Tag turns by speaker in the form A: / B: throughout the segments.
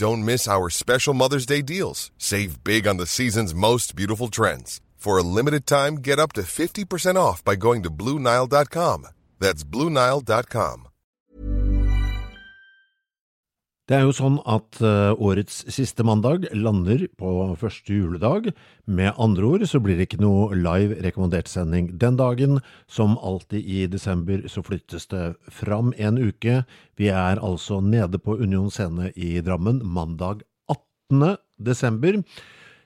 A: Don't miss our special Mother's Day deals. Save big on the season's most beautiful trends. For a limited time, get up to 50% off by going to BlueNile.com. That's BlueNile.com.
B: Det er jo sånn at uh, årets siste mandag lander på første juledag. Med andre ord så blir det ikke noe live rekommendert sending den dagen. Som alltid i desember så flyttes det fram en uke. Vi er altså nede på Union Scene i Drammen mandag 18. desember.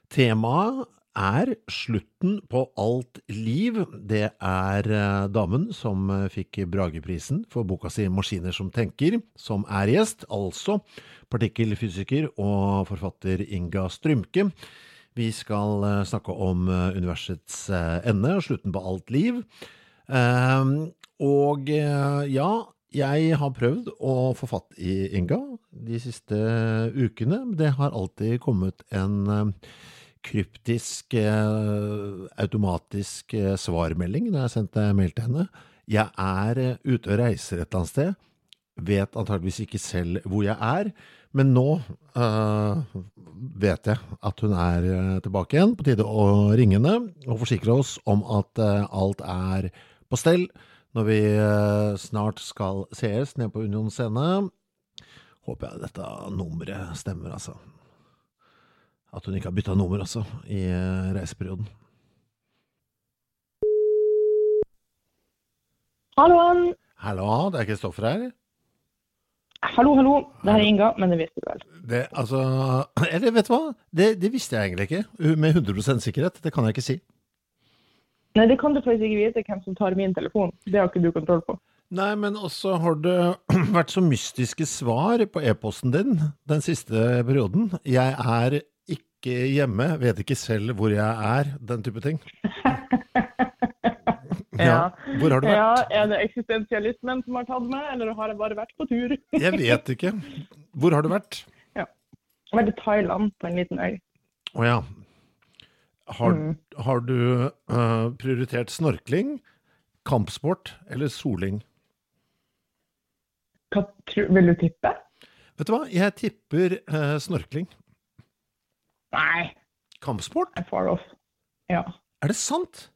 B: Temaet er slutten på alt liv. Det er eh, damen som eh, fikk Brageprisen for boka si Maskiner som tenker, som er gjest, altså partikkelfysiker og forfatter Inga Strymke. Vi skal eh, snakke om universets ende slutten på alt liv. Og ja, jeg har prøvd å få fatt i Inga de siste ukene. Det har alltid kommet en kryptisk, eh, automatisk eh, svarmelding da jeg sendte mail til henne. Jeg er eh, ute og reiser et eller annet sted, vet antageligvis ikke selv hvor jeg er, men nå øh, vet jeg at hun er tilbake igjen. På tide å ringe henne og forsikre oss om at alt er på stell når vi snart skal sees nede på Union scene. Håper jeg dette nummeret stemmer, altså at hun ikke har bytta nummer også i eh, reiseperioden.
C: Hallo.
B: Hallo, det er Kristoffer her?
C: Hallo, hallo. Det her er Inga, men det visste du vel.
B: Det, altså, eller vet du hva? Det, det, visste jeg egentlig ikke. Med 100% sikkerhet. Det kan jeg ikke si.
C: Nei, det kan du faktisk ikke vite hvem som tar min telefon. Det har ikke du kontroll på.
B: Nei, men også har det vært så mystiske svar på e-posten din den siste perioden. Jeg er ikke hjemme, vet ikke selv hvor jeg er, den type ting.
C: ja.
B: Hvor har du vært?
C: Ja, Er det eksistensialismen som har tatt meg, eller har jeg bare vært på tur?
B: jeg vet ikke. Hvor har du vært?
C: Ja. Jeg har vært i Thailand, på en liten øy.
B: Å ja. Har, mm. har du uh, prioritert snorkling, kampsport eller soling?
C: Hva vil du tippe?
B: Vet du hva, jeg tipper uh, snorkling.
C: Nei.
B: Kampsport?
C: I'm far off. Ja.
B: Er det sant?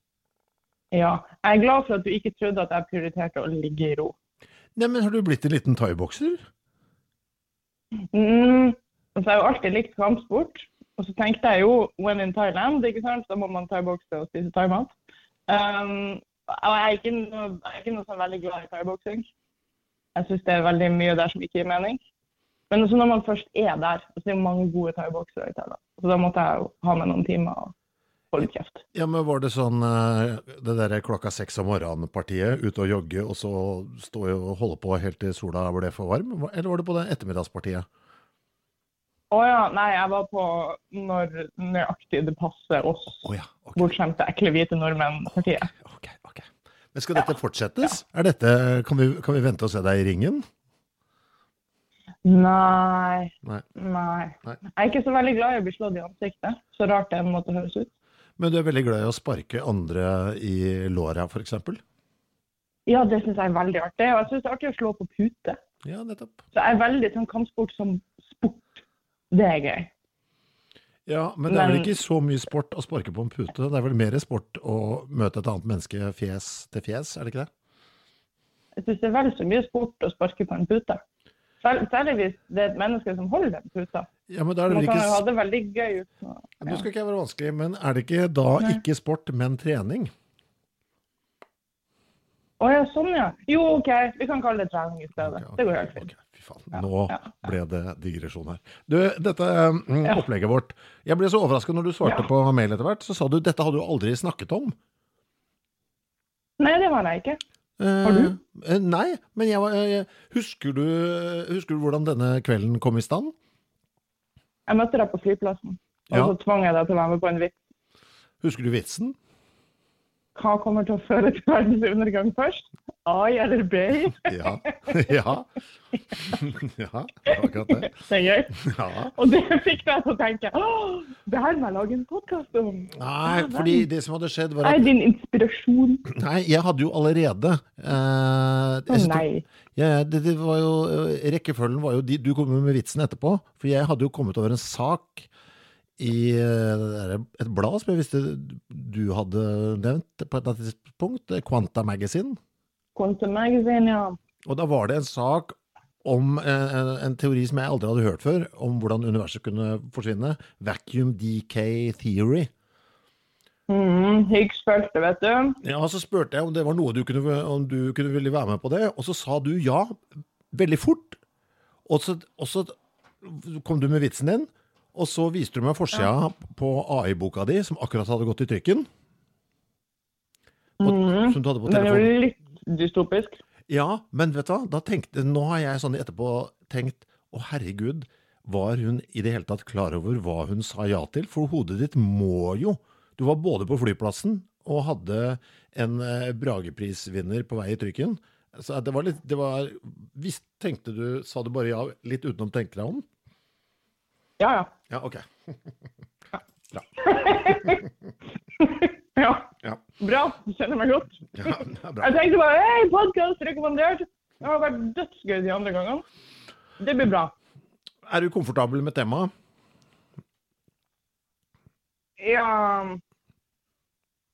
C: Ja. Jeg er glad for at du ikke trodde at jeg prioriterte å ligge i ro.
B: Nei, men har du blitt en liten thaibokser?
C: Mm, altså, jeg har jo alltid likt kampsport. Og så tenkte jeg jo when in Thailand, ikke sant? da må man thaibokse og spise thaimat. Um, og jeg er ikke noe, jeg er ikke noe sånn veldig glad i thaiboksing. Jeg syns det er veldig mye der som ikke gir mening. Men også når man først er der, så er det mange gode thaiboksere i Thailand. Så da måtte jeg jo ha med noen timer og få litt kjeft.
B: Ja, men Var det sånn eh, det derre klokka seks om morgenen-partiet, ute og jogge og så stå og holde på helt til sola ble for varm, eller var det på det ettermiddagspartiet?
C: Å ja, nei, jeg var på når nøyaktig det passer oss
B: oh, ja, okay.
C: bortskjemte, ekle hvite nordmenn-partiet.
B: Okay, okay, Men skal dette fortsettes? Ja. Dette, kan, vi, kan vi vente og se deg i ringen?
C: Nei. Nei. Nei. Jeg er ikke så veldig glad i å bli slått i ansiktet. Så rart det måtte høres ut.
B: Men du er veldig glad i å sparke andre i låra, f.eks.?
C: Ja, det syns jeg er veldig artig. Og jeg syns det er artig å slå på pute.
B: Ja, nettopp.
C: Så jeg er veldig sånn kampsport som sport. Det er gøy.
B: Ja, men det er vel ikke så mye sport å sparke på en pute? Det er vel mer sport å møte et annet menneske fjes til fjes, er det ikke det?
C: Jeg syns det er vel så mye sport å sparke på en pute. Særlig, hvis det er et menneske som holder den puta.
B: Ja, men da er det
C: Man
B: vel
C: kan ha det veldig gøy uten å
B: Nå skal ikke jeg være vanskelig, men er det ikke da
C: Nei.
B: ikke sport, men trening?
C: Å ja, sånn ja. Jo, OK. Vi kan kalle det trening i stedet.
B: Ok,
C: Det går helt fint.
B: Okay. Fy faen, nå
C: ja,
B: ble det digresjon her. Du, dette mm, opplegget vårt. Jeg ble så overrasket når du svarte
C: Ja.
B: på mail etter hvert. Så sa du dette hadde du aldri snakket om.
C: Nei, det har jeg ikke.
B: Har
C: du?
B: Eh, nei, men jeg, var- eh, husker, du, husker du hvordan denne kvelden kom i stand?
C: Jeg møtte deg på flyplassen, og
B: Ja.
C: så tvang jeg deg til å være med på en vits.
B: Husker du vitsen?
C: Hva kommer til å føre til verdens undergang først? A eller B?
B: Ja. ja. ja, akkurat det.
C: Det er gøy.
B: Ja.
C: Og det fikk meg til å tenke det her må jeg lage en podkast om.
B: Nei, fordi det som hadde skjedd, var at
C: er din inspirasjon.
B: Nei, jeg hadde jo allerede eh,
C: Å nei.
B: Ja, det, det var jo, eh, rekkefølgen var jo de, Du kom jo med vitsen etterpå. For jeg hadde jo kommet over en sak i eh, et blad som jeg visste du hadde nevnt på et annet tidspunkt. Quanta Magazine.
C: Quanta Magazine, ja.
B: Og da var det en sak om eh, en, en teori som jeg aldri hadde hørt før, om hvordan universet kunne forsvinne. Vacuum decay theory.
C: Mm, Higgs spurte, vet du.
B: Ja, så spurte jeg om det var noe du kunne, om du kunne ville være med på det, og så sa du ja, veldig fort. Og så, og så kom du med vitsen din, og så viste du meg forsida på AI-boka di, som akkurat hadde gått i trykken. På,
C: Mhm.
B: Som du hadde på
C: Den er jo litt dystopisk.
B: Ja, men vet du hva, da tenkte, nå har jeg sånn etterpå tenkt, å herregud, var hun i det hele tatt klar over hva hun sa ja til? For hodet ditt må jo. Du var både på flyplassen og hadde en eh, Brageprisvinner på vei i trykken. Så det var litt, det var, hvis tenkte du, sa du bare ja, litt utenom tenke deg om?
C: Ja, ja.
B: Ja, ok.
C: ja.
B: Ja,
C: Bra. Du kjenner meg godt.
B: ja det er bra.
C: Jeg tenkte bare hei, podkast rekommandert. Det har vært dødsgøy de andre gangene. Det blir bra.
B: Er du komfortabel med temaet?
C: Ja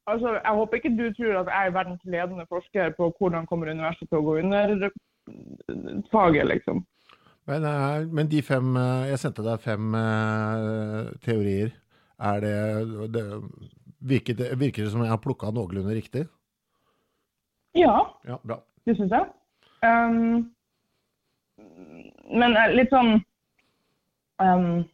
C: Altså, jeg håper ikke du tror at jeg er verdens ledende forsker på hvordan kommer universet til å gå under faget, liksom.
B: Men, eh, men de fem eh, Jeg sendte deg fem eh, teorier. Er det, det virker, det virker det som jeg har plukka noenlunde riktig?
C: Ja,
B: Ja, bra.
C: det syns jeg. Um, men litt sånn um,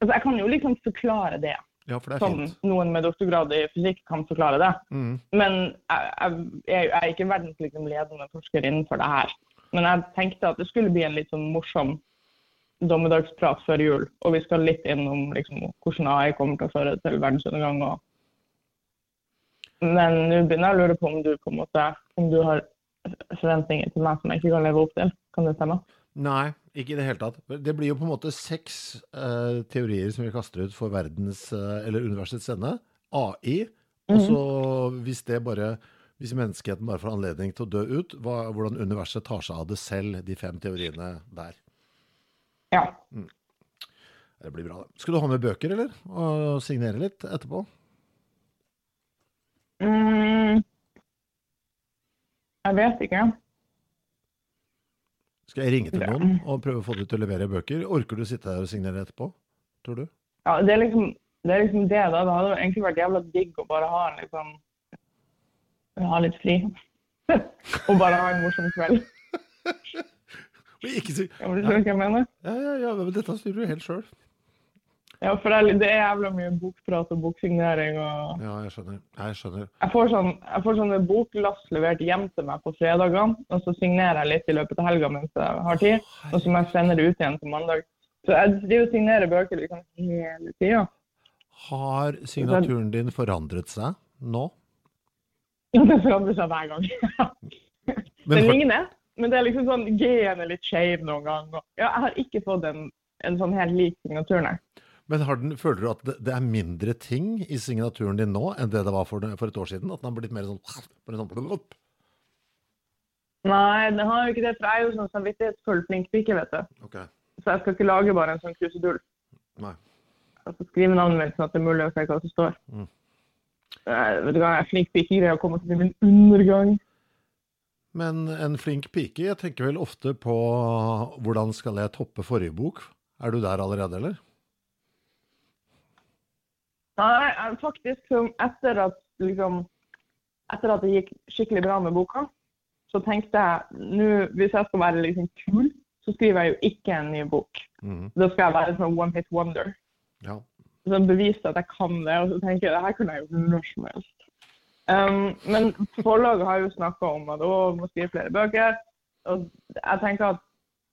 C: Altså, jeg kan jo liksom forklare det.
B: Ja, for det er
C: Som
B: fint.
C: noen med doktorgrad i fysikk kan forklare det.
B: Mm.
C: Men jeg, jeg, jeg er ikke verdens liksom, ledende forsker innenfor det her. Men jeg tenkte at det skulle bli en litt sånn morsom dommedagsprat før jul. Og vi skal litt innom liksom, hvordan AI kommer til å føre til verdensundergang. Og... Men nå begynner jeg å lure på om du på en måte om du har forventninger til meg som jeg ikke kan leve opp til. Kan det stemme?
B: Nei, ikke i det hele tatt. Det blir jo på en måte seks uh, teorier som vi kaster ut for verdens, uh, eller universets ende. AI. Og så hvis det bare hvis menneskeheten bare får anledning til å dø ut, hva, hvordan universet tar seg av det selv, de fem teoriene der.
C: Ja.
B: Det blir bra, det. Skal du ha med bøker, eller? Og signere litt etterpå?
C: Mm. Jeg vet ikke.
B: Skal jeg ringe til noen og prøve å få dem til å levere bøker? Orker du sitte her og signere etterpå, tror du?
C: Ja, det er liksom det, er liksom det da. Det hadde egentlig vært jævla digg å bare ha en liksom Ha litt fri. og bare ha en morsom kveld.
B: Og Ikke si
C: Ja, men du skjønner hva jeg mener?
B: Ja, ja, ja, men dette styrer du helt sjøl.
C: Ja, for det er, det er jævla mye bokprat og boksignering og
B: Ja, jeg skjønner. Jeg skjønner.
C: Jeg får sånn, jeg får sånne boklass levert hjem til meg på fredagene, og så signerer jeg litt i løpet av helga mens jeg har tid, og så må jeg sende det ut igjen på mandag. Så jeg driver og signerer bøker liksom hele tida.
B: Har signaturen din forandret seg nå?
C: Ja, det forandrer seg hver gang.
B: Men for-
C: ligner, men det er liksom sånn G-en er litt skeiv noen ganger. Ja, jeg har ikke fått en, en sånn helt lik signatur, nei.
B: Men har den, føler du at det, det er mindre ting i signaturen din nå enn det det var for, for et år siden? At den har blitt mer sånn, sånn?
C: Nei, den har jo ikke det, for jeg er jo sånn samvittighetsfull flink pike, vet du.
B: Okay.
C: Så jeg skal ikke lage bare en sånn krusedull.
B: Nei.
C: Jeg skal skrive navnet mitt sånn at det er mulig å se hva som står.
B: Mm.
C: Eh, vet du hva, er flink pike, greier å komme til min undergang.
B: Men en flink pike, jeg tenker vel ofte på hvordan skal jeg toppe forrige bok? Er du der allerede, eller?
C: Nei, faktisk etter at, liksom, etter at det gikk skikkelig bra med boka, så tenkte jeg nå, hvis jeg skal være liksom kul, så skriver jeg jo ikke en ny bok.
B: Mm.
C: Da skal jeg være en sånn one hit wonder.
B: Ja.
C: Så bevise at jeg kan det, og så tenker jeg det her kunne jeg gjort når som helst. Um, men forlaget har jo snakka om at å, må skrive flere bøker. Og jeg tenker at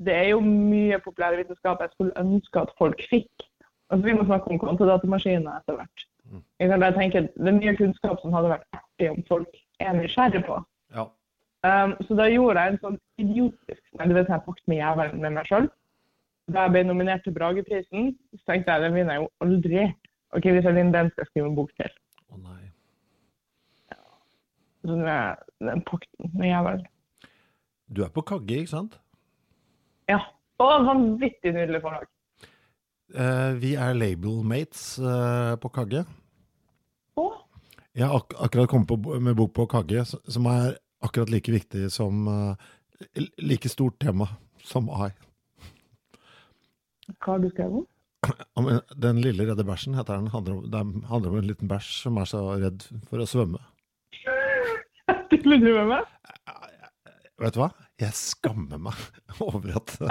C: det er jo mye populærvitenskap jeg skulle ønske at folk fikk. Altså, vi må snakke om kontodatamaskiner etter hvert.
B: Mm.
C: Jeg kan bare tenke, Det er mye kunnskap som hadde vært artig om folk er nysgjerrig på.
B: ja.
C: Um, så da gjorde jeg en sånn idiotisk nei, du vet, jeg pakket med jævelen med meg sjøl. Da jeg ble nominert til Brageprisen, så tenkte jeg den vinner jeg jo aldri. Ok, Hvis jeg vinner den, skal jeg skrive en bok til.
B: Å nei. Ja.
C: Så nå er den pakten med jævelen.
B: Du er på Kagge, ikke sant?
C: Ja. Og vanvittig nydelig forlag.
B: Eh, vi er labelmates eh, på Kagge.
C: Å,
B: Jeg har ak akkurat kommet på, med bok på Kagge, som er akkurat like viktig som uh, Like stort tema som AI.
C: Hva har du skrevet
B: Den lille redde bæsjen heter den. Handler om, det handler om en liten bæsj som er så redd for å svømme.
C: Tuller du med meg?
B: Vet du hva? Jeg skammer meg over at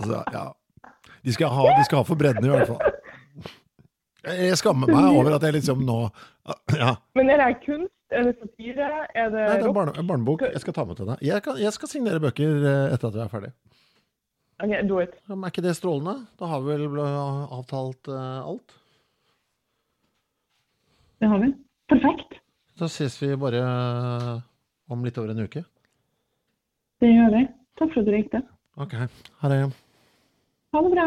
B: Altså, ja. De skal ha, de skal ha for bredden i hvert fall. Jeg skammer meg over at jeg liksom nå Ja.
C: Men er det kunst? Er det satire? Er det
B: Nei, det er en barne, barnebok. Jeg skal ta med til deg. Jeg, kan, jeg skal signere bøker eh, etter at vi er ferdig.
C: OK, do it.
B: Men Er ikke det strålende? Da har vi vel avtalt uh, alt.
C: Det har vi. Perfekt.
B: Da ses vi bare eh, om litt over en uke.
C: Det gjør vi. Takk for at du ringte.
B: Ok. Ha det.
C: Ha det bra.